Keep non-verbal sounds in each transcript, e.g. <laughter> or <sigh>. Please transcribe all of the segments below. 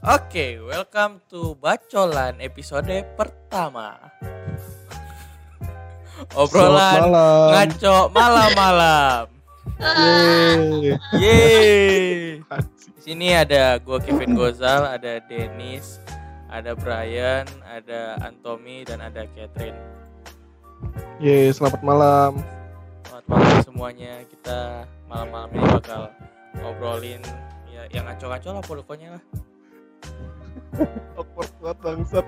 Oke, welcome to Bacolan episode pertama. Obrolan malam. ngaco malam-malam. Yeay. Yeay. Di sini ada gua Kevin Gozal, ada Dennis, ada Brian, ada Antomi dan ada Catherine. Yeay, selamat malam. Selamat malam semuanya. Kita malam-malam ini bakal ngobrolin ya yang ngaco-ngaco lah pokoknya lah. Awkward banget bangsat.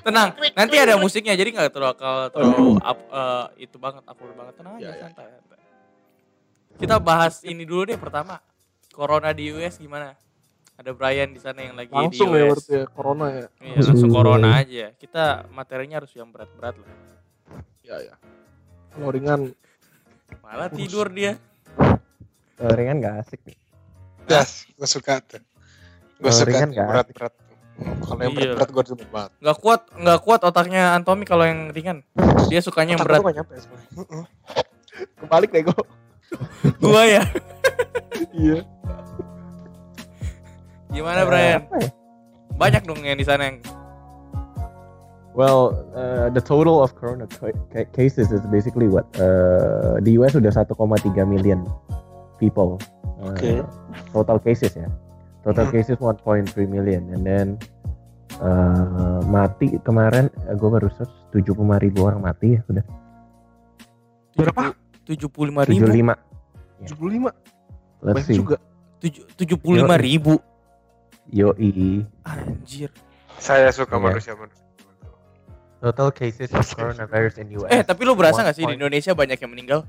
Tenang, nanti ada musiknya jadi nggak terlalu terlalu up, eh, itu banget awkward banget. Tenang aja, Ya, ya. santai, santai. Kita bahas ini dulu deh pertama. Corona di US gimana? Ada Brian di sana yang lagi Langsung di ya US. berarti ya, corona ya. Iya, langsung corona aja. Kita materinya harus yang berat-berat lah. Ya ya. Kalau ringan, Malah tidur dia. Kalau ringan gak asik nih. Gas, gue suka tuh. Gue suka ringan tuh nggak berat-berat. Kalau yang Iya. berat-berat gue demen banget. Nggak kuat, nggak kuat otaknya Antomi kalau yang ringan. Dia sukanya yang berat. nyampe kebalik deh gue. <laughs> Gua ya. iya. Gimana Brian? ya? Banyak dong yang di sana yang Well, uh, the total of corona ca- ca- cases is basically what? Uh, di US sudah 1,3 million people. Uh, Oke. Total cases ya. Total Hmm. cases 1.3 million. And then uh, mati kemarin gue baru search 75 ribu orang mati ya sudah. Berapa? 75 ribu. 75. 75. Let's Banyak see. juga. Tujuh- 75 ribu. Yoi. Anjir. Saya suka Iya. manusia-manusia. Total cases of coronavirus in US. Eh, tapi lu berasa gak sih di 1.3 Indonesia banyak yang meninggal?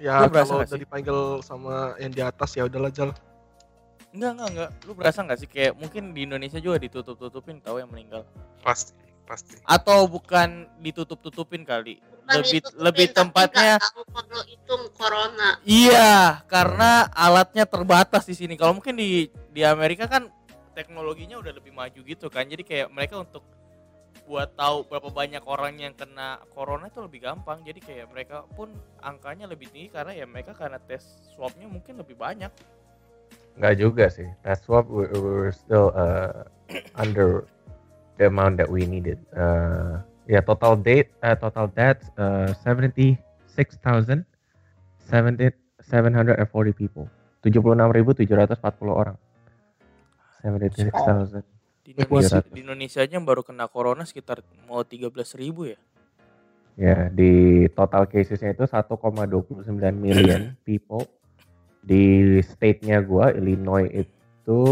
Ya Lu berasa kalau udah dipanggil sama yang di atas ya udahlah Jal. Enggak, enggak, enggak. Lu berasa gak sih kayak mungkin di Indonesia juga ditutup-tutupin tahu yang meninggal? Pasti, pasti. Atau bukan ditutup-tutupin kali? Bukan Lebih ditutupin, lebih tempatnya nggak tahu kalau itu corona. Iya, karena alatnya terbatas di sini. Kalau mungkin di di Amerika kan teknologinya udah lebih maju gitu kan. Jadi kayak mereka untuk buat tahu berapa banyak orang yang kena corona itu lebih gampang. Jadi kayak mereka pun angkanya lebih tinggi karena ya mereka karena tes swabnya mungkin lebih banyak. Nggak juga sih. Tes swab we, we were still uh, under the amount that we needed. Uh, ya total date uh, total deaths uh, 76,000 740 people. 76.740 orang. 76,000. Di Indonesia, di Indonesia aja yang baru kena corona sekitar mau 13.000 ribu ya. Ya, di total casesnya itu 1,29 million <clears throat> people. Di state-nya gua Illinois itu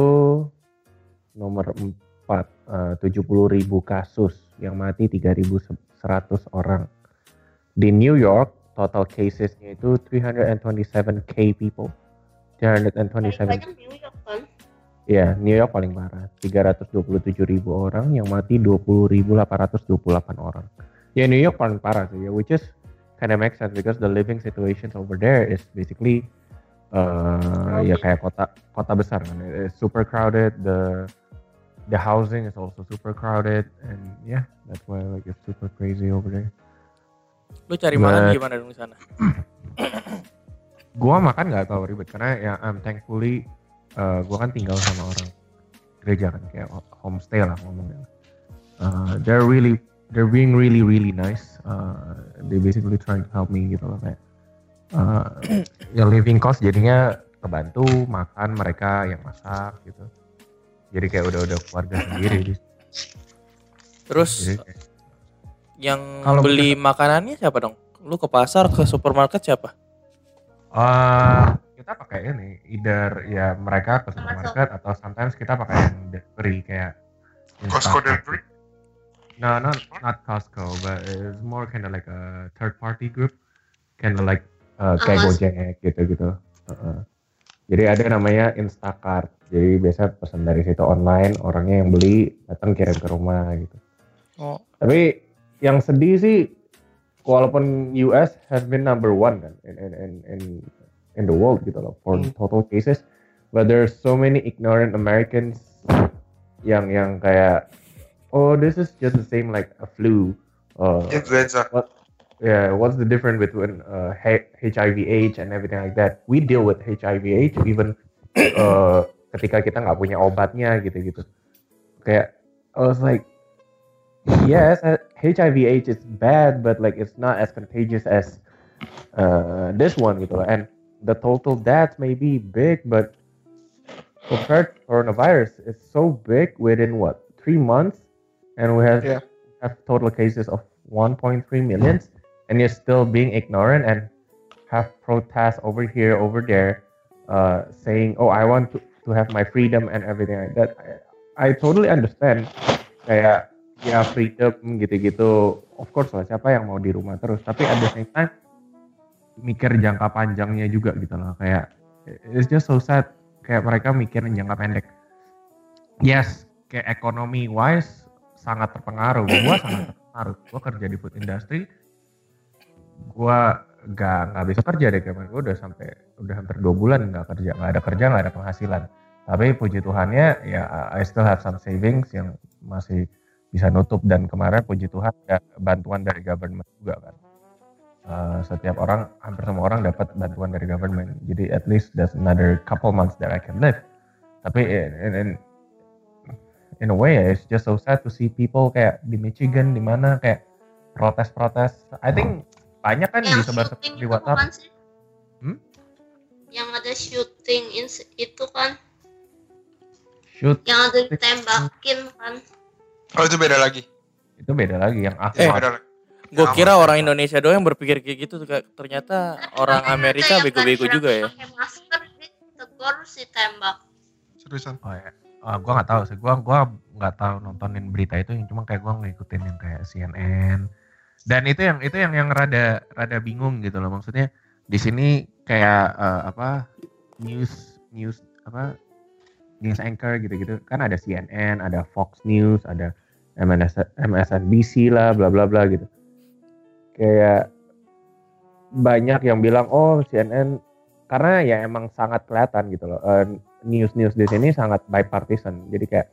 nomor 4 eh, 70 ribu kasus yang mati 3.100 orang. Di New York total casesnya itu 327k people. Paling 327 banyak New York kan. Ya, New York paling parah. 327 ribu orang yang mati 20.828 orang. Ya, New York paling parah sih ya, which is kind of makes sense because the living situations over there is basically uh, ya kayak kota kota besar kan. It's super crowded. The the housing is also super crowded and yeah, that's why like it's super crazy over there. Lu cari makan But- gimana dong di sana? <clears throat> Gua makan nggak tahu ribet karena ya I'm thankfully uh, gua kan tinggal sama orang gereja kan kayak homestay lah ngomongnya. Uh, they're really they're being really really nice. Uh, they basically trying to help me gitu loh kayak <clears throat> uh, ya living cost jadinya kebantu makan mereka yang masak gitu. Jadi kayak udah-udah keluarga <clears throat> sendiri. Terus Jadi kayak- yang Kalau beli makanannya siapa dong? Lu ke pasar, ke supermarket siapa? Uh, kita pakai ini, either ya mereka ke supermarket atau sometimes kita pakai yang delivery kayak Costco delivery. No, not not Costco, but it's more kind of like a third party group, kind of like uh, kayak. Gojek gitu-gitu. Uh-uh. Jadi ada namanya Instacart. Jadi biasa pesan dari situ online, orangnya yang beli datang kirim ke rumah gitu. Oh, Tapi yang sedih sih, walaupun US has been number one kan in in in in, in the world gitu loh for Hmm. total cases, but there's so many ignorant Americans yang yang kayak oh this is just the same like a flu. Uh, Influenza. Yeah, what's the difference between uh, HIV/AIDS and everything like that? We deal with HIV/AIDS even <coughs> uh, ketika kita nggak punya obatnya gitu-gitu kayak I was like yes HIV/AIDS is bad but like it's not as contagious as uh, this one gitu and the total deaths may be big but compared to coronavirus it's so big within what three months and we have Yeah. have total cases of 1.3 millions and you're still being ignorant and have protests over here over there uh, saying oh I want to, to have my freedom and everything like that. I, I totally understand. Kayak ya freedom gitu-gitu. Of course lah siapa yang mau di rumah terus. Tapi at the same time mikir jangka panjangnya juga gitu loh. Kayak it's just so sad. Kayak mereka mikirin jangka pendek. Yes kayak ekonomi wise sangat terpengaruh. Gua sangat terpengaruh. Gua kerja di food industry gua gak nggak bisa kerja deh kemarin gua udah sampai udah hampir dua bulan nggak kerja nggak ada kerja nggak ada penghasilan. Tapi puji Tuhannya ya I still have some savings yang masih bisa nutup. Dan kemarin puji Tuhan ada bantuan dari government juga kan. Uh, setiap orang hampir semua orang dapat bantuan dari government. Jadi at least there's another couple months that I can live. Tapi in, in, in, in a way it's just so sad to see people kayak di Michigan di mana kayak protes-protes. I think banyak kan yang disebar di WhatsApp sih? Hmm? Yang ada syuting in- itu kan, shoot yang ada ditembakin kan. Oh itu beda lagi. itu beda lagi yang Itu Eh, Ahmad beda lagi. Gue kira orang Indonesia doang yang berpikir kayak gitu ternyata orang Ada Amerika yang bego-bego juga ya. Pakai masker ditegur si tembak. Seriusan. Oh ya, Ah, gua nggak tahu sih. Gua gua nggak tahu nontonin berita itu. Cuma kayak gua ngikutin yang kayak CNN. Dan itu yang itu yang yang rada rada bingung gitu loh. Maksudnya di sini kayak eh, apa news news apa news anchor gitu-gitu kan ada CNN, ada Fox News, ada MNS, MSNBC lah, bla bla bla gitu. Kayak banyak yang bilang oh CNN karena ya emang sangat kelihatan gitu loh. Eh, news-news di sini sangat bipartisan. Jadi kayak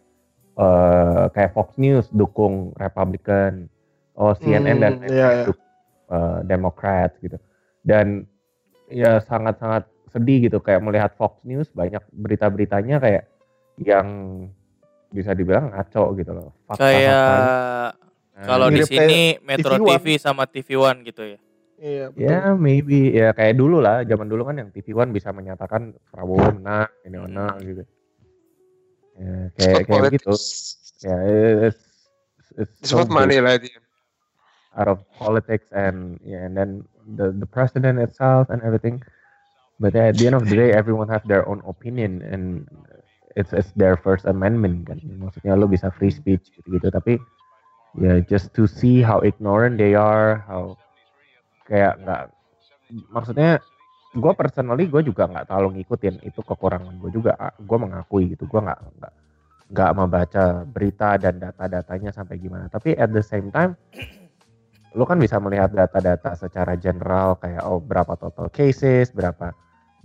eh kayak Fox News dukung Republican, oh CNN dan Hmm, iya, iya. dukung eh, Democrat gitu. Dan ya sangat-sangat sedih gitu kayak melihat Fox News banyak berita-beritanya kayak yang bisa dibilang ngaco gitu loh. Fakta-fakta. Kayak Nah, kalau di sini Metro TV. TV sama TV One gitu ya. Iya, betul. Ya maybe ya kayak dulu lah zaman dulu kan yang TV One bisa menyatakan Prabowo menang ini menang gitu. Ya, kayak kayak gitu. Ya it's, it's It's so money lah dia. Out of politics and yeah and then the the president itself and everything. But at the end of the day everyone have their own opinion and it's it's their first amendment kan. Maksudnya lo bisa free speech gitu-gitu tapi ya just to see how ignorant they are, how kayak nggak maksudnya gue personally gue juga nggak terlalu ngikutin itu kekurangan gue juga gue mengakui gitu gue nggak nggak nggak membaca berita dan data-datanya sampai gimana tapi at the same time lu kan bisa melihat data-data secara general kayak oh berapa total cases berapa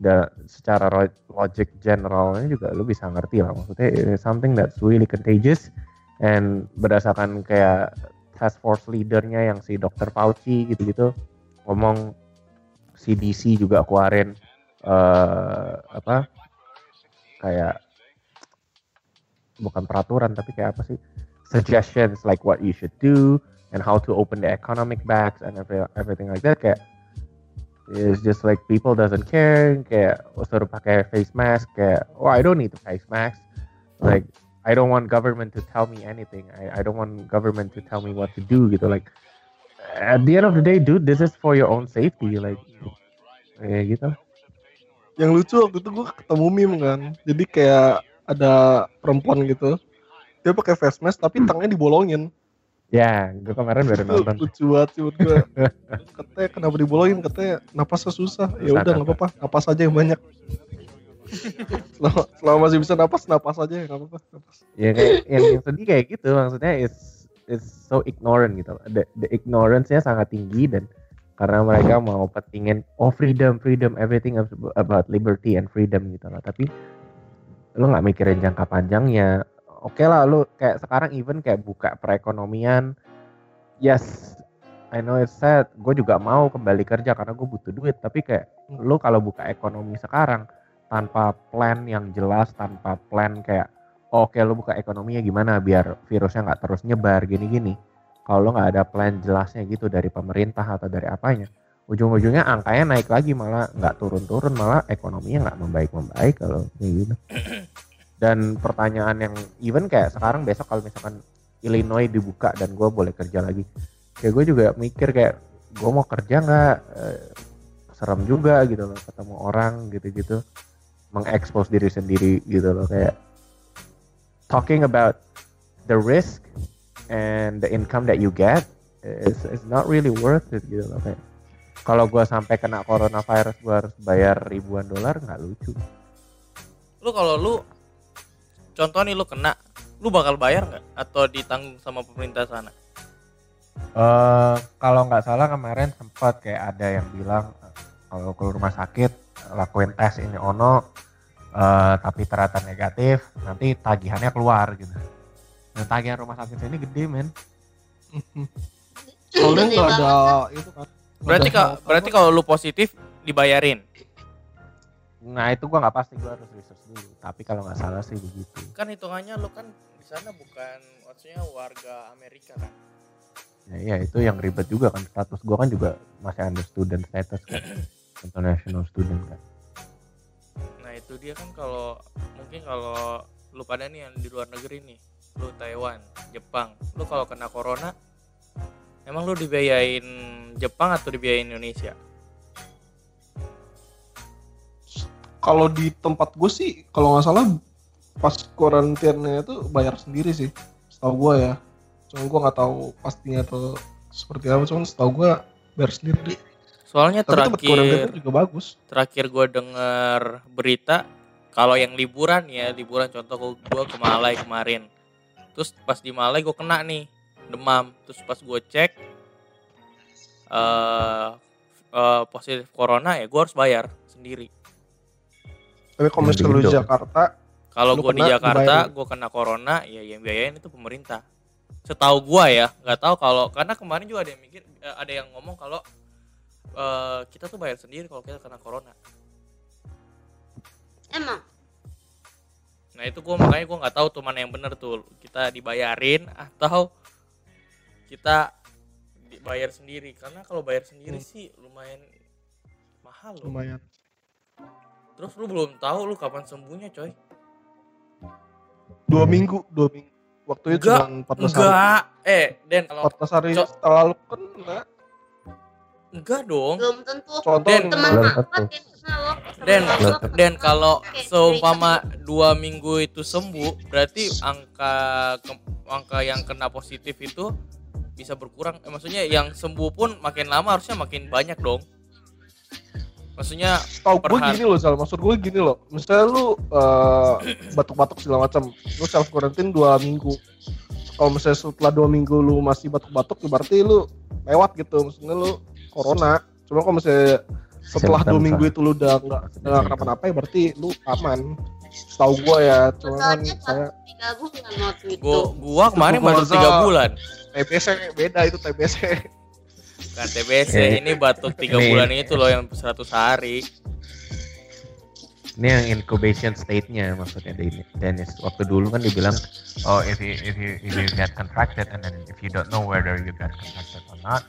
da, secara logic generalnya juga lu bisa ngerti lah maksudnya something that's really contagious and berdasarkan kayak task force leadernya yang si Dr. Fauci gitu-gitu ngomong CDC juga keluarin eh apa kayak bukan peraturan tapi kayak apa sih suggestions like what you should do and how to open the economic backs and every, everything like that kayak it's just like people doesn't care kayak suruh pakai face mask kayak oh I don't need to face mask like I don't want government to tell me anything I, I don't want government to tell me what to do gitu like at the end of the day dude this is for your own safety like kayak gitu Yang lucu waktu itu gue ketemu meme kan. Jadi kayak ada perempuan gitu. Dia pakai face mask tapi tangannya dibolongin. Ya gue kemarin baru <laughs> nonton lucu banget sih gue. <laughs> katanya kenapa dibolongin? Katanya napasnya susah. Ya udah nggak apa-apa. Napas aja yang banyak. selama, selama masih bisa napas, napas aja ya nggak apa-apa. Napas. ya kayak yang, yang sedih kayak gitu maksudnya is is so ignorant gitu the, the ignorance-nya sangat tinggi dan karena mereka mau pentingin oh freedom freedom everything about liberty and freedom gitu lah tapi lu nggak mikirin jangka panjangnya oke lah lu kayak sekarang even kayak buka perekonomian yes I know it's sad gue juga mau kembali kerja karena gue butuh duit tapi kayak lu kalau buka ekonomi sekarang tanpa plan yang jelas, tanpa plan kayak oh, oke lu buka ekonominya gimana biar virusnya nggak terus nyebar gini-gini. Kalau lu nggak ada plan jelasnya gitu dari pemerintah atau dari apanya, ujung-ujungnya angkanya naik lagi malah nggak turun-turun malah ekonominya nggak membaik-membaik kalau kayak gitu. <clears throat> Dan pertanyaan yang even kayak sekarang besok kalau misalkan Illinois dibuka dan gue boleh kerja lagi, kayak gue juga mikir kayak gue mau kerja nggak? Eh, serem juga gitu loh ketemu orang gitu-gitu mengekspos diri sendiri gitu loh kayak talking about the risk and the income that you get is is not really worth it gitu loh kayak kalau gue sampai kena coronavirus gue harus bayar ribuan dolar nggak lucu. Lu kalau lu contoh nih lu kena, lu bakal bayar nggak atau ditanggung sama pemerintah sana? Eh kalau nggak salah kemarin sempat kayak ada yang bilang kalau ke rumah sakit lakuin tes ini ono eh, tapi ternyata negatif nanti tagihannya keluar gitu. Dan tagihan rumah sakit ini gede men. <laughs> Soalnya nggak ada itu kan. Berarti kalau berarti kalau lu positif dibayarin. Nah itu gua nggak pasti gua harus research dulu. Tapi kalau nggak salah sih begitu. Kan hitungannya lu kan di sana bukan maksudnya warga Amerika kan. Ya iya itu yang ribet juga kan status gua kan juga masih under student status kan. <clears throat> International student kan. Nah itu dia kan kalau mungkin kalau lu pada nih yang di luar negeri nih, lu Taiwan, Jepang, lu kalau kena corona, emang lu dibiayain Jepang atau dibiayain Indonesia? Kalau di tempat gue sih, kalau nggak salah pas karantinanya itu bayar sendiri sih, setahu gue ya. Cuma gue nggak tahu pastinya atau seperti apa, cuman setahu gue bayar sendiri. Soalnya Tapi terakhir juga bagus. terakhir gue denger berita kalau yang liburan ya liburan contoh gue ke Malai kemarin terus pas di Malai gue kena nih demam terus pas gue cek eh eh, positif corona ya gue harus bayar sendiri Tapi kalau misalnya lu di. Jakarta, kalau gue di Jakarta gue kena corona ya yang biayain itu pemerintah setahu gue ya nggak tahu kalau karena kemarin juga ada yang mikir eh, ada yang ngomong kalau eh, kita tuh bayar sendiri kalau kita kena corona Emang Nah itu gue makanya gue nggak tahu tuh mana yang bener tuh kita dibayarin atau kita dibayar sendiri karena kalau bayar sendiri Hmm. sih lumayan mahal loh. lumayan. Terus lu belum tahu lu kapan sembuhnya coy? Dua minggu, dua minggu. Waktunya Enggak, cuma 14 hari. Enggak, eh Den kalau 14 hari setelah lu kena. enggak dong. belum tentu Contoh Den. teman yang kena lo sama Den. Den kalau seumpama dua minggu itu sembuh, berarti angka ke- angka yang kena positif itu bisa berkurang. Eh, maksudnya yang sembuh pun makin lama harusnya makin banyak dong. Maksudnya Tahu per gue hari. gini loh, Sal. Maksud gue gini loh. Misalnya lu eh, batuk-batuk segala macam, lu self quarantine dua minggu. Kalau misalnya setelah dua minggu lu masih batuk-batuk, ya berarti lu lewat gitu. Maksudnya lu corona. Cuma kalau misalnya setelah dua minggu itu lu udah nggak nggak kenapa-napa ya berarti lu aman. Setahu gue ya, cuma kan saya baru tiga bulan waktu itu gua gua kemarin baru tiga bulan. TBC beda itu TBC. Kan TBC Ini- ini batuk tiga bulan itu loh yang 100 hari. Ini yang incubation state-nya maksudnya Dennis. Waktu dulu kan dibilang, oh if you if you if you get contracted and then if you don't know whether you get contracted or not,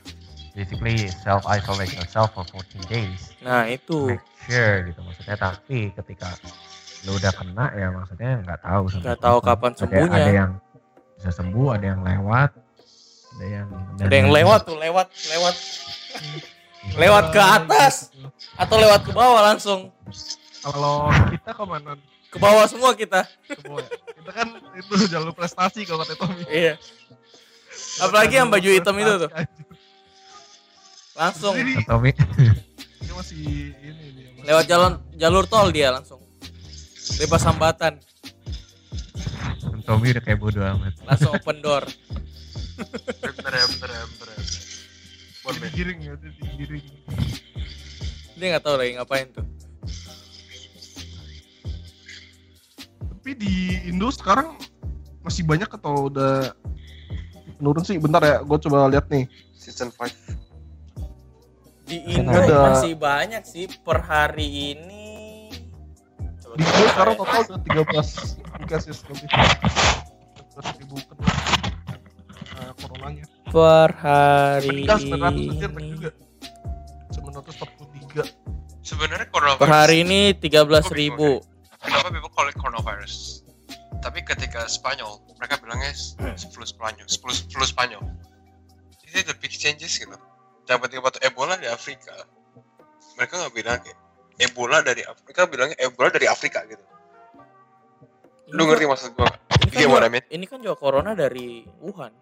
basically self isolate yourself for 14 days. Nah, itu Make sure gitu maksudnya. Tapi ketika lu udah kena ya maksudnya nggak tahu. Nggak tahu kapan Ada- sembuhnya. Ada yang bisa sembuh, ada yang lewat, ada yang ada yang lewat tuh, lewat, lewat <laughs> lewat ke atas atau lewat ke bawah langsung. Kalau kita ke mana? Ke bawah semua kita. Ke bawah ya? Kita kan itu jalur prestasi kalau kata Tommy. Iya. Apalagi yang baju hitam itu tuh. Langsung Ini, Tommy <laughs> ini masih ini masih- lewat jalan jalur tol dia langsung. Bebas hambatan, Tommy udah kayak bodo amat. langsung open door. <laughs> Bentar ya, bentar ya, bentar ya. Minute. digiring ya, ini digiring. Dia nggak tahu lagi ngapain tuh. Tapi di Indo sekarang masih banyak atau udah menurun sih? Bentar ya, gue coba lihat nih. Season 5. Di Indo ada- masih banyak sih per hari ini Di gue sekarang total udah 13 kasus lebih. 13 ribu kena coronanya. per hari Meninggal 900 anjir naik ini juga. 943. Sebenarnya coronavirus. per hari ini 13.000 ribu Kenapa people call it coronavirus? Tapi ketika Spanyol, mereka bilangnya flu Spanyol, flu, flu Spanyol. Ini the big changes gitu. Penting waktu Ebola di Afrika, mereka nggak bilang kayak Ebola dari Afrika, bilangnya Ebola dari Afrika gitu. Lu ngerti maksud gua? ini kan, Iya, juga, I mean. ini kan juga corona dari Wuhan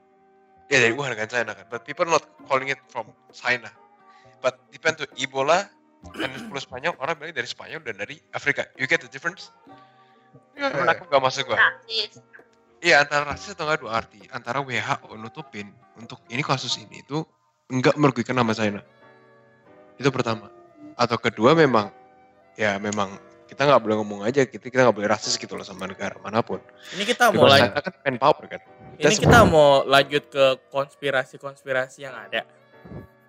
Ya dari Wuhan kan China kan. But people not calling it from China. But depend to Ebola and flu Spanyol, orang bilang dari Spanyol dan dari Afrika. You get the difference? Ya, menangkap gak masuk gua. Iya antara rasis atau enggak dua arti. Antara WHO nutupin untuk ini kasus ini itu enggak merugikan nama China. Itu pertama. Atau kedua memang ya memang kita nggak boleh ngomong aja kita kita nggak boleh rasis gitu loh sama negara mana pun. ini kita lanjut China kan pen power kan. Ini That's- kita mau lanjut ke konspirasi-konspirasi yang ada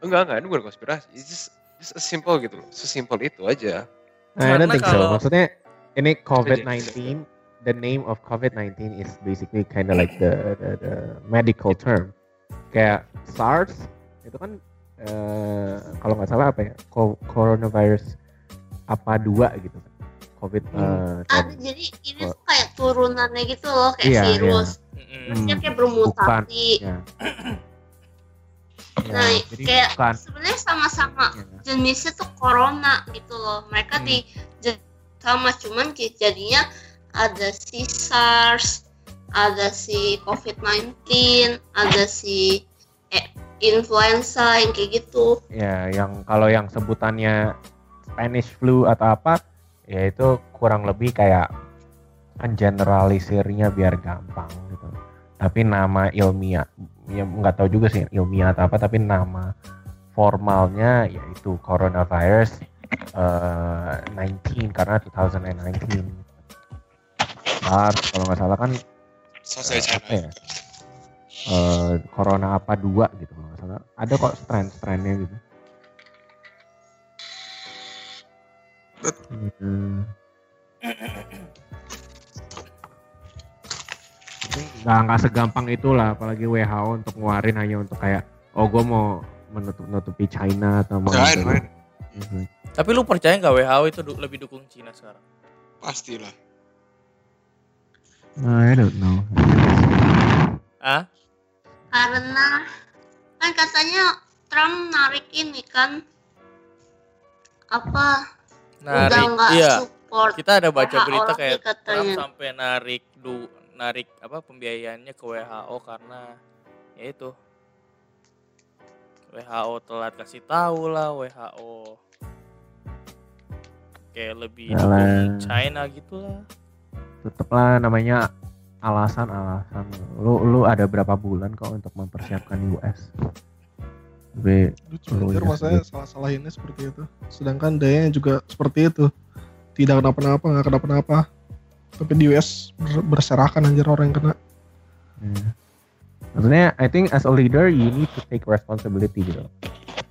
Enggak enggak ini bukan konspirasi. It's just, just a simple gitu loh. Sesimpel itu aja. I don't Karena think so. kalau- Maksudnya ini COVID-19, the name of COVID-19 is basically kind of like the, the the medical term. Kayak SARS itu kan eh, kalau nggak salah apa ya, co- coronavirus apa dua gitu kan. COVID eh, Ada dan- jadi ini tuh kayak turunannya gitu loh kayak Iya, virus. Mm-mm. Hmm, kayak bermutasi. ya. Nah, Ya, kayak bukan sebenarnya sama-sama ya. jenisnya tuh corona gitu loh. Mereka Hmm. di sama cuman jadinya ada si SARS, ada si COVID-19, ada si eh, influenza yang kayak gitu. ya yang kalau yang sebutannya Spanish flu atau apa ya itu kurang lebih kayak generalisirnya biar gampang gitu tapi nama ilmiah ya nggak tahu juga sih ilmiah atau apa tapi nama formalnya yaitu coronavirus eh, 19 karena 2019 SARS kalau nggak salah kan Selesai China. apa ya? eh, corona apa dua gitu kalau nggak salah ada kok strain-strainnya gitu Hmm. <clears throat> nggak nggak segampang itulah apalagi WHO untuk ngeluarin hanya untuk kayak oh gue mau menutup nutupi China atau mau Right, gitu. Mhm. tapi lu percaya nggak WHO itu du- lebih dukung Cina sekarang Pastilah. I don't know ah Karena kan katanya Trump narik ini kan apa udah narik nggak iya support kita ada baca WHO berita kayak Trump sampai narik du narik apa pembiayaannya ke WHO karena ya itu WHO telat kasih tahu lah WHO kayak lebih Yalah. dukung China gitu lah tetep lah namanya alasan-alasan lu lu ada berapa bulan kok untuk mempersiapkan US tapi Lucu Oh, anjir iya, masanya salah-salahinnya seperti itu. Sedangkan dayanya juga seperti itu. Tidak kenapa-napa, nggak kenapa-napa. Tapi di US ber- berserakan anjir orang yang kena. Hmm. Maksudnya, I think as a leader you need to take responsibility gitu.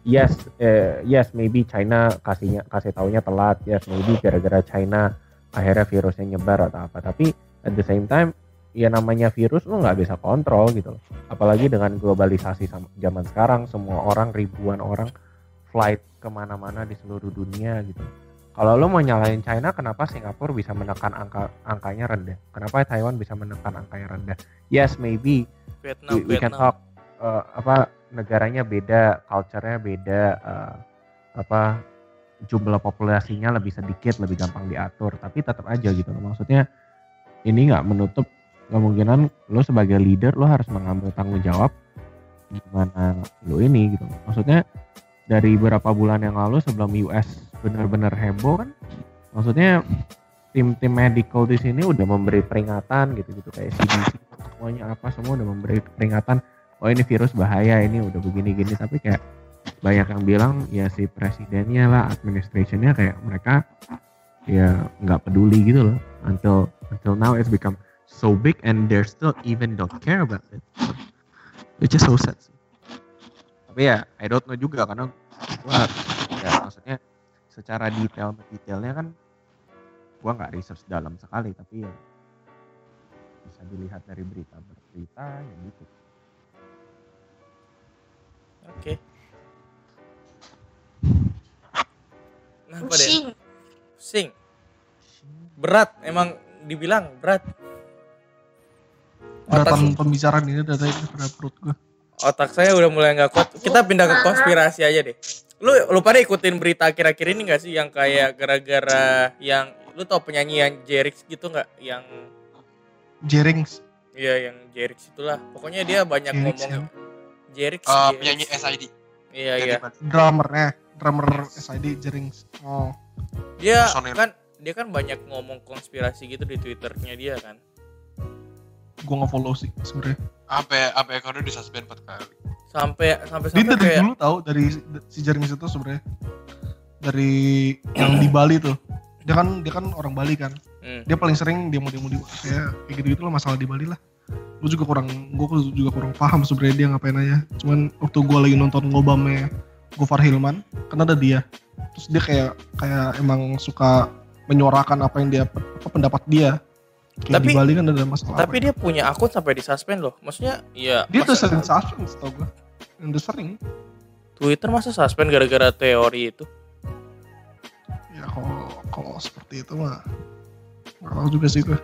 Yes, eh, yes, maybe China kasihnya kasih taunya telat. Yes, maybe gara-gara China akhirnya virusnya nyebar atau apa. Tapi at the same time, ya namanya virus lu nggak bisa kontrol gitu loh. Apalagi dengan globalisasi zaman sekarang, semua orang ribuan orang flight ke mana-mana di seluruh dunia gitu. Kalau lo mau nyalain China, kenapa Singapura bisa menekan angka angkanya rendah? Kenapa Taiwan bisa menekan angkanya rendah? Yes, maybe Vietnam we, we can Vietnam talk uh, apa negaranya beda, culture-nya beda, uh, apa jumlah populasinya lebih sedikit, lebih gampang diatur, tapi tetap aja gitu loh. Maksudnya ini nggak menutup kemungkinan lo sebagai leader lo harus mengambil tanggung jawab gimana lo ini gitu. Maksudnya dari beberapa bulan yang lalu sebelum US benar-benar heboh kan, maksudnya tim-tim medical di sini udah memberi peringatan gitu-gitu. Kayak CDC semuanya apa semua udah memberi peringatan oh ini virus bahaya ini udah begini-gini. Tapi kayak banyak yang bilang ya si presidennya lah administrationnya kayak mereka ya nggak peduli gitu loh. Until until now it's become so big and they still even don't care about it. Which is so sad. Sih. tapi ya I don't know juga karena gua ya secara detail detailnya kan gua nggak research dalam sekali tapi ya bisa dilihat dari berita-berita ya gitu. Oke. Kenapa deh? Pusing. Pusing. Berat, emang dibilang berat. Otak, Beratan pembicaraan ini udah tadi pada perut gue. Otak saya udah mulai nggak kuat. Kita pindah ke konspirasi aja deh. Lu lu pada ikutin berita akhir-akhir ini gak sih yang kayak gara-gara yang lu tau penyanyi yang Jerix gitu nggak? Yang Jerings. iya yang Jerix itulah. Pokoknya dia banyak Jerix ngomong Jerix. Eh, Jerix. penyanyi SID. Iya iya. Drummernya, drummer SID Jerings. Oh, Dia Personil. kan dia kan banyak ngomong konspirasi gitu di twitternya dia kan. Gue nggak follow sih sebenarnya. Sampai sampai akunnya disuspend 4 kali. Sampai sampai Dia sampai dari kayak dulu tahu dari si Jerings itu sebenarnya dari yang di Bali tuh. Dia kan dia kan orang Bali kan. Hmm. Dia paling sering demo-demo di kayak kayak gitu-gitu lah masalah di Bali lah. Gue juga kurang gue juga kurang paham sebenarnya dia ngapain aja. Cuman waktu gue lagi nonton ngobamnya Gofar Hilman, kan ada dia. Terus dia kayak kayak emang suka menyuarakan apa yang dia apa pendapat dia. Kayak Tapi- di Bali kan ada masalah. Tapi apa. dia punya akun sampai disuspend loh. Maksudnya ya dia tuh sering suspend tau gue. Udah sering. Twitter masa suspend gara-gara teori itu. Ya kalau kalau seperti itu mah nggak tahu juga sih gue.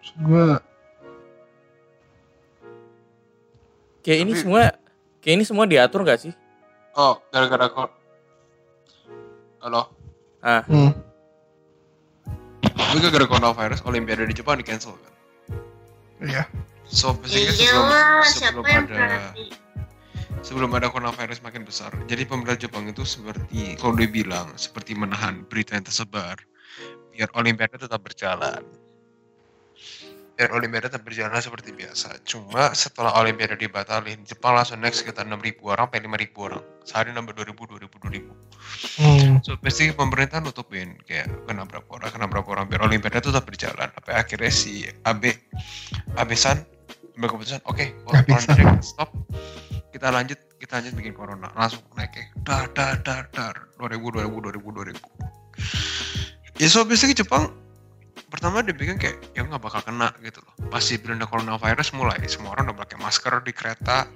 Maksud gue Kayak ini Tapi- semua kayak ini semua diatur gak sih? Oh, gara-gara kok. Halo. hmm, Tapi gara-gara coronavirus, Olimpiade di Jepang di cancel kan. iya. So basically Iya sebelum sebelum ada berani? sebelum ada coronavirus makin besar. Jadi pemerintah Jepang itu seperti kalau dia bilang seperti menahan berita yang tersebar biar Olimpiade tetap berjalan. Biar Olimpiade tetap berjalan seperti biasa. Cuma setelah Olimpiade dibatalin, Jepang langsung next sekitar 6.000 orang sampai 5.000 orang. Sehari nambah 2.000, 2.000, 2.000. Hmm. So pasti pemerintah nutupin kayak kena berapa orang, kena berapa orang biar Olimpiade tetap berjalan. Sampai akhirnya si Abe, Abe San ambil keputusan, oke, San. Olimpiade stop, kita lanjut, kita lanjut bikin corona, langsung naik kayak dar dar dar dar, 2000 2000 2000 2000. Ya so basically Jepang pertama dia bikin kayak ya nggak bakal kena gitu loh. Pasti berenda coronavirus mulai semua orang udah pakai masker di kereta.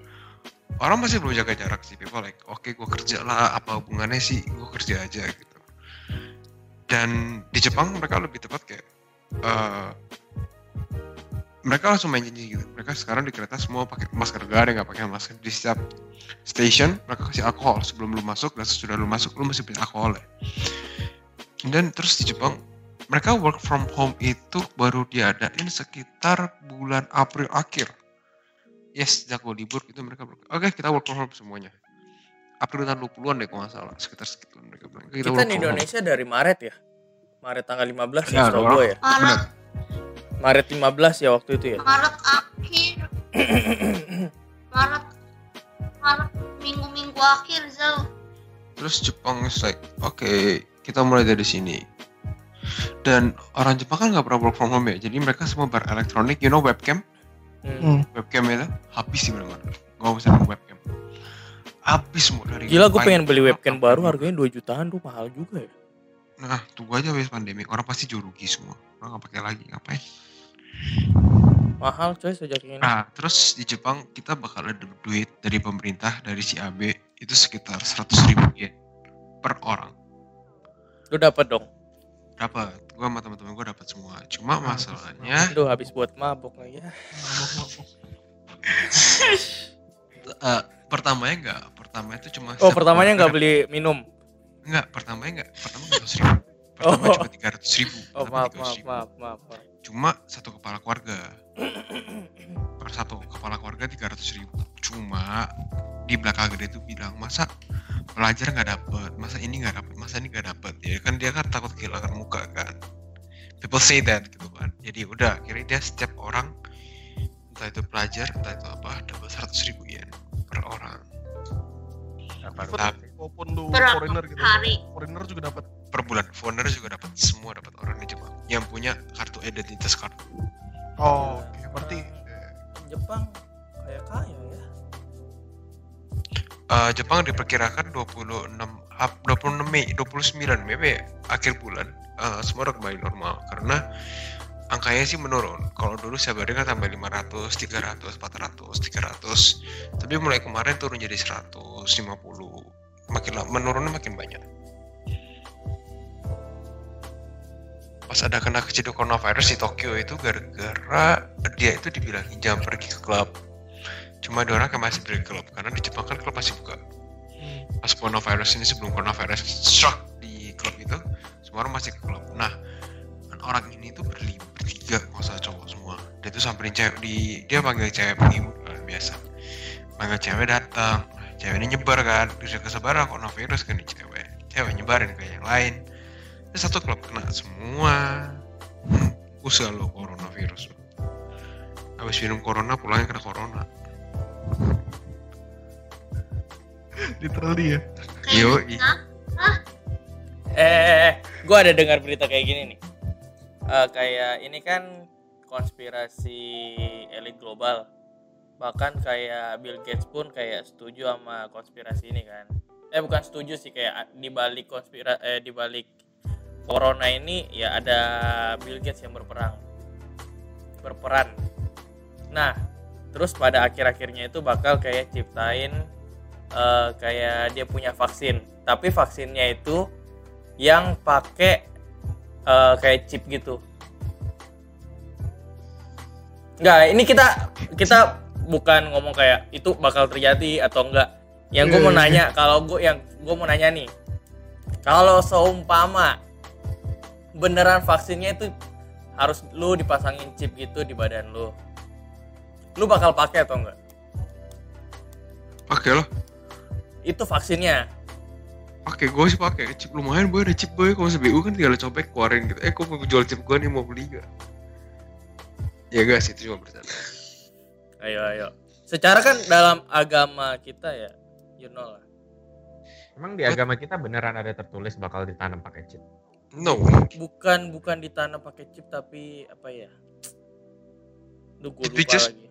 Orang masih belum jaga jarak sih. People like, oke gue kerja lah, apa hubungannya sih? Gue kerja aja gitu. Dan di Jepang mereka lebih tepat kayak eh, mereka langsung main janji gitu. Mereka sekarang di kereta semua pakai masker gak ada nggak pakai masker di setiap station mereka kasih alkohol sebelum lu masuk dan sesudah lu masuk lu masih punya alkohol ya. Dan terus di Jepang mereka work from home itu baru diadain sekitar bulan April akhir. Yes, sejak gue libur itu mereka oke kita work from home semuanya. April tahun 20-an deh kalau nggak salah, sekitar segitu mereka bilang. Kita work di from home." Indonesia dari Maret ya. Maret tanggal 15 ya Ya, setahu gue ya. Maret, Maret 15 ya waktu itu ya. Maret akhir, <clears throat> Maret, Maret minggu-minggu akhir Zal. Terus Jepang is like, oke kita mulai dari sini. Dan orang Jepang kan nggak pernah work from home ya, jadi mereka semua berelektronik, you know webcam, Hmm. Hmm. webcam itu habis di mana-mana. Nggak bisa ada webcam. Habis semua dari. Gila gue pengen beli webcam baru harganya 2 jutaan tuh mahal juga ya. Nah, tunggu aja habis pandemi, orang pasti jauh rugi semua. Orang nggak pakai lagi, ngapain? Mahal coy sejak ini. Nah, terus di Jepang kita bakal ada duit dari pemerintah dari si AB itu sekitar 100 ribu yen per orang. Lu dapat dong. Dapat, gua sama teman-teman gua dapat semua. Cuma masalahnya Aduh habis buat mabok lagi ya. <laughs> eh, pertamanya enggak, pertama itu cuma Oh pertamanya orang nggak ada- beli minum. enggak, pertamanya enggak, pertama <laughs> enggak ribu. Pertama Oh. cuma 300 ribu. Oh maaf 300 maaf ribu. maaf maaf. maaf. Cuma satu kepala keluarga. Per satu kepala keluarga 300 ribu. Cuma di belakang gede itu bilang masa pelajar nggak dapet, masa ini nggak dapet, masa ini nggak dapet ya kan dia kan takut kehilangan muka kan. People say that gitu kan. Jadi udah akhirnya dia setiap orang entah itu pelajar entah itu apa dapat 100 ribu yen per orang Tapi- Walaupun lu Per foreigner gitu. hari. Foreigner juga dapat. per bulan. Foreigner juga dapat, semua dapat orang di Jepang yang punya kartu identitas card. Oh, oke. Berarti eh, Jepang kayak kaya ya. Eh, Jepang diperkirakan 26 ap- 26 Mei 29 Mei ya, akhir bulan eh, semua udah kembali normal karena angkanya sih menurun. Kalau dulu saya kan sampai 500, 300, 400, 300. Tapi mulai kemarin turun jadi 150. Makin lama menurunnya makin banyak. Pas ada kena kejadian coronavirus di Tokyo itu gara-gara dia itu dibilangin jangan pergi ke klub. Cuma ada orang yang masih pergi ke klub karena di Jepang kan klub masih buka. Pas coronavirus ini sebelum coronavirus struck di klub itu, semua orang masih ke klub. Nah, kan orang ini tuh berlima bertiga masa cowok semua dia tuh samperin cewek di dia panggil cewek penghibur kan biasa panggil cewek datang cewek ini nyebar kan bisa kesebaran coronavirus kan di cewek cewek nyebarin ke yang lain satu klub kena semua. <laughs> Usaha lo coronavirus. Habis minum corona pulangnya kena corona. <laughs> Literally ya? Yo Eh, gue ada dengar berita kayak gini nih. Eh, kayak ini kan konspirasi elit global. Bahkan kayak Bill Gates pun kayak setuju sama konspirasi ini kan. Eh bukan setuju sih kayak di balik konspira eh di balik corona ini ya ada Bill Gates yang berperang. Berperan. Nah, terus pada akhir-akhirnya itu bakal kayak ciptain eh, kayak dia punya vaksin. Tapi vaksinnya itu yang pakai eh, kayak chip gitu. Enggak, ini kita kita bukan ngomong kayak itu bakal terjadi atau enggak. Yang gue mau Iya, iya, nanya, kalau gue yang gue mau nanya nih, kalau seumpama beneran vaksinnya itu harus lu dipasangin chip gitu di badan lu, lu bakal pakai atau enggak? pakai lah Itu vaksinnya. pakai gue sih pakai chip lumayan boy ada chip boy kalau CBU kan tinggal copek keluarin gitu eh kok mau jual chip gue nih mau beli gak ya gak sih itu cuma bercanda Ayo ayo. Secara kan dalam agama kita ya, you know lah. Emang di agama kita beneran ada tertulis bakal ditanam pakai chip? No Bukan bukan ditanam pakai chip tapi apa ya? Duh, gue lupa just- lagi.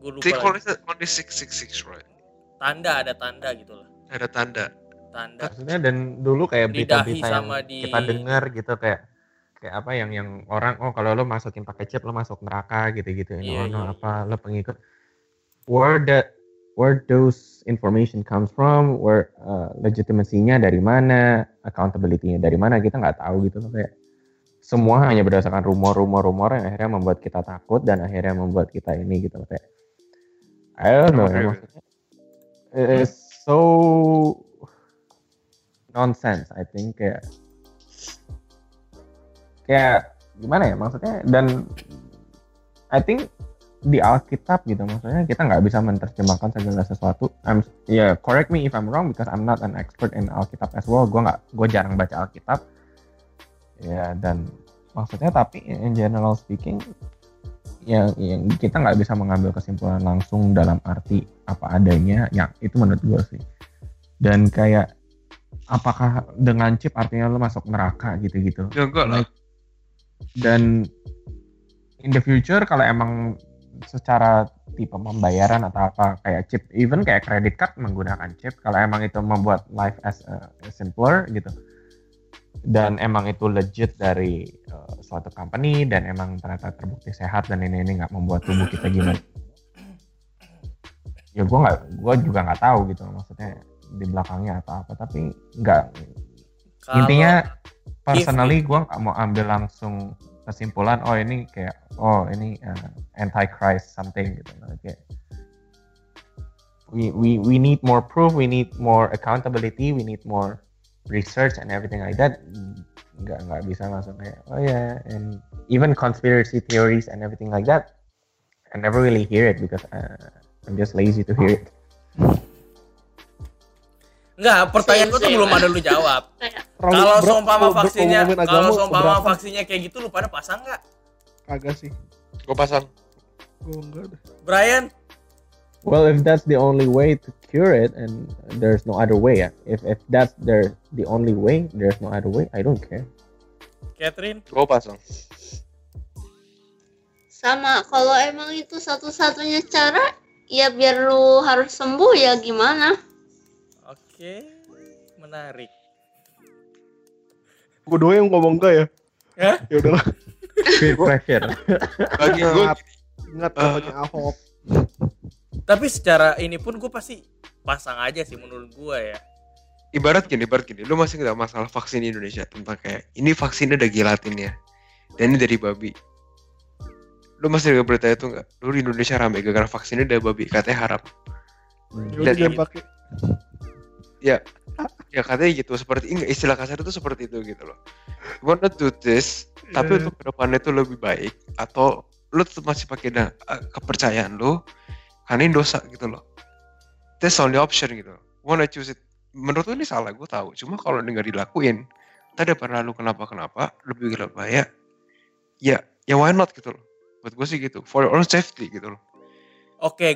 Gue lupa lagi. the six six six right Tanda ada tanda gitu lah. ada tanda Tanda. Maksudnya dan dulu kayak Di berita-berita yang sama di- kita dengar gitu kayak kayak apa yang yang orang oh kalau lo masukin pakai chip lo masuk neraka gitu-gitu ini Iya, oh no iya, apa lo pengikut where that where those information comes from where uh, legitimasinya dari mana accountability-nya dari mana kita nggak tahu gitu loh kayak semua hanya berdasarkan rumor-rumor-rumor yang akhirnya membuat kita takut dan akhirnya membuat kita ini gitu loh kayak I don't know ya, maksudnya it's so nonsense I think kayak kayak gimana ya maksudnya dan I think di Alkitab gitu. Maksudnya kita nggak bisa menerjemahkan segala sesuatu. I'm ya correct me if I'm wrong because I'm not an expert in Alkitab as well. Gue nggak gue jarang baca Alkitab. Ya dan maksudnya tapi in general speaking yang, yang kita nggak bisa mengambil kesimpulan langsung dalam arti apa adanya yang itu menurut gue sih. Dan kayak apakah dengan chip artinya lo masuk neraka gitu-gitu? Ya enggak lah. Dan in the future kalau emang secara tipe pembayaran atau apa kayak chip even kayak credit card menggunakan chip. Kalau emang itu membuat life as, a- simpler gitu. Dan emang itu legit dari uh, suatu company dan emang ternyata terbukti sehat dan ini ini nggak membuat tubuh kita gimana. Ya gue nggak gue juga nggak tahu gitu maksudnya di belakangnya atau apa tapi nggak. Intinya personally gue nggak mau ambil langsung kesimpulan oh ini kayak oh ini uh, antichrist something gitu. Kayak we we we need more proof we need more accountability we need more research and everything like that. Nggak nggak bisa langsung kayak oh ya and even conspiracy theories and everything like that I never really hear it because uh, I'm just lazy to hear it Enggak, pertanyaan gue tuh belum ada lu jawab. <laughs> Kalau seumpama vaksinnya, kalau seumpama vaksinnya kayak gitu lu pada pasang nggak? Kagak sih. gue pasang Gue enggak deh. Brian, Well, if that's the only way to cure it, and there's no other way, yeah. If if that's the the only way, there's no other way. I don't care. Catherine, gue pasang sama kalau emang itu satu-satunya cara ya biar lu harus sembuh ya gimana oke, menarik. gue doang yang ngomong enggak ya Ya? ya udah Peer pressure. bagi gue ingat Ah. katanya Ahok Tapi secara ini pun gue pasti pasang aja sih menurut gue ya. ibarat gini, ibarat gini, lu masih nggak masalah vaksin di Indonesia tentang kayak ini vaksinnya ada gelatinnya dan ini dari babi. Lu masih nggak berita itu nggak? Lu di Indonesia rame gara-gara vaksinnya dari babi, katanya haram. ya Dan ini- pakai Ya katanya gitu, seperti enggak istilah kasar itu seperti itu gitu loh. You wanna do this, tapi Iya. untuk ke depannya itu lebih baik atau lu tetap masih pakai eh, kepercayaan lu karena ini dosa gitu loh. That's only option gitu. Wanna choose it. Menurut lu ini salah, gue tahu. Cuma kalau ini nggak dilakuin, tadi pernah lu kenapa-kenapa, lebih gila bahaya. Ya, ya why not gitu loh. Buat gue sih gitu. For your own safety gitu loh. Oke,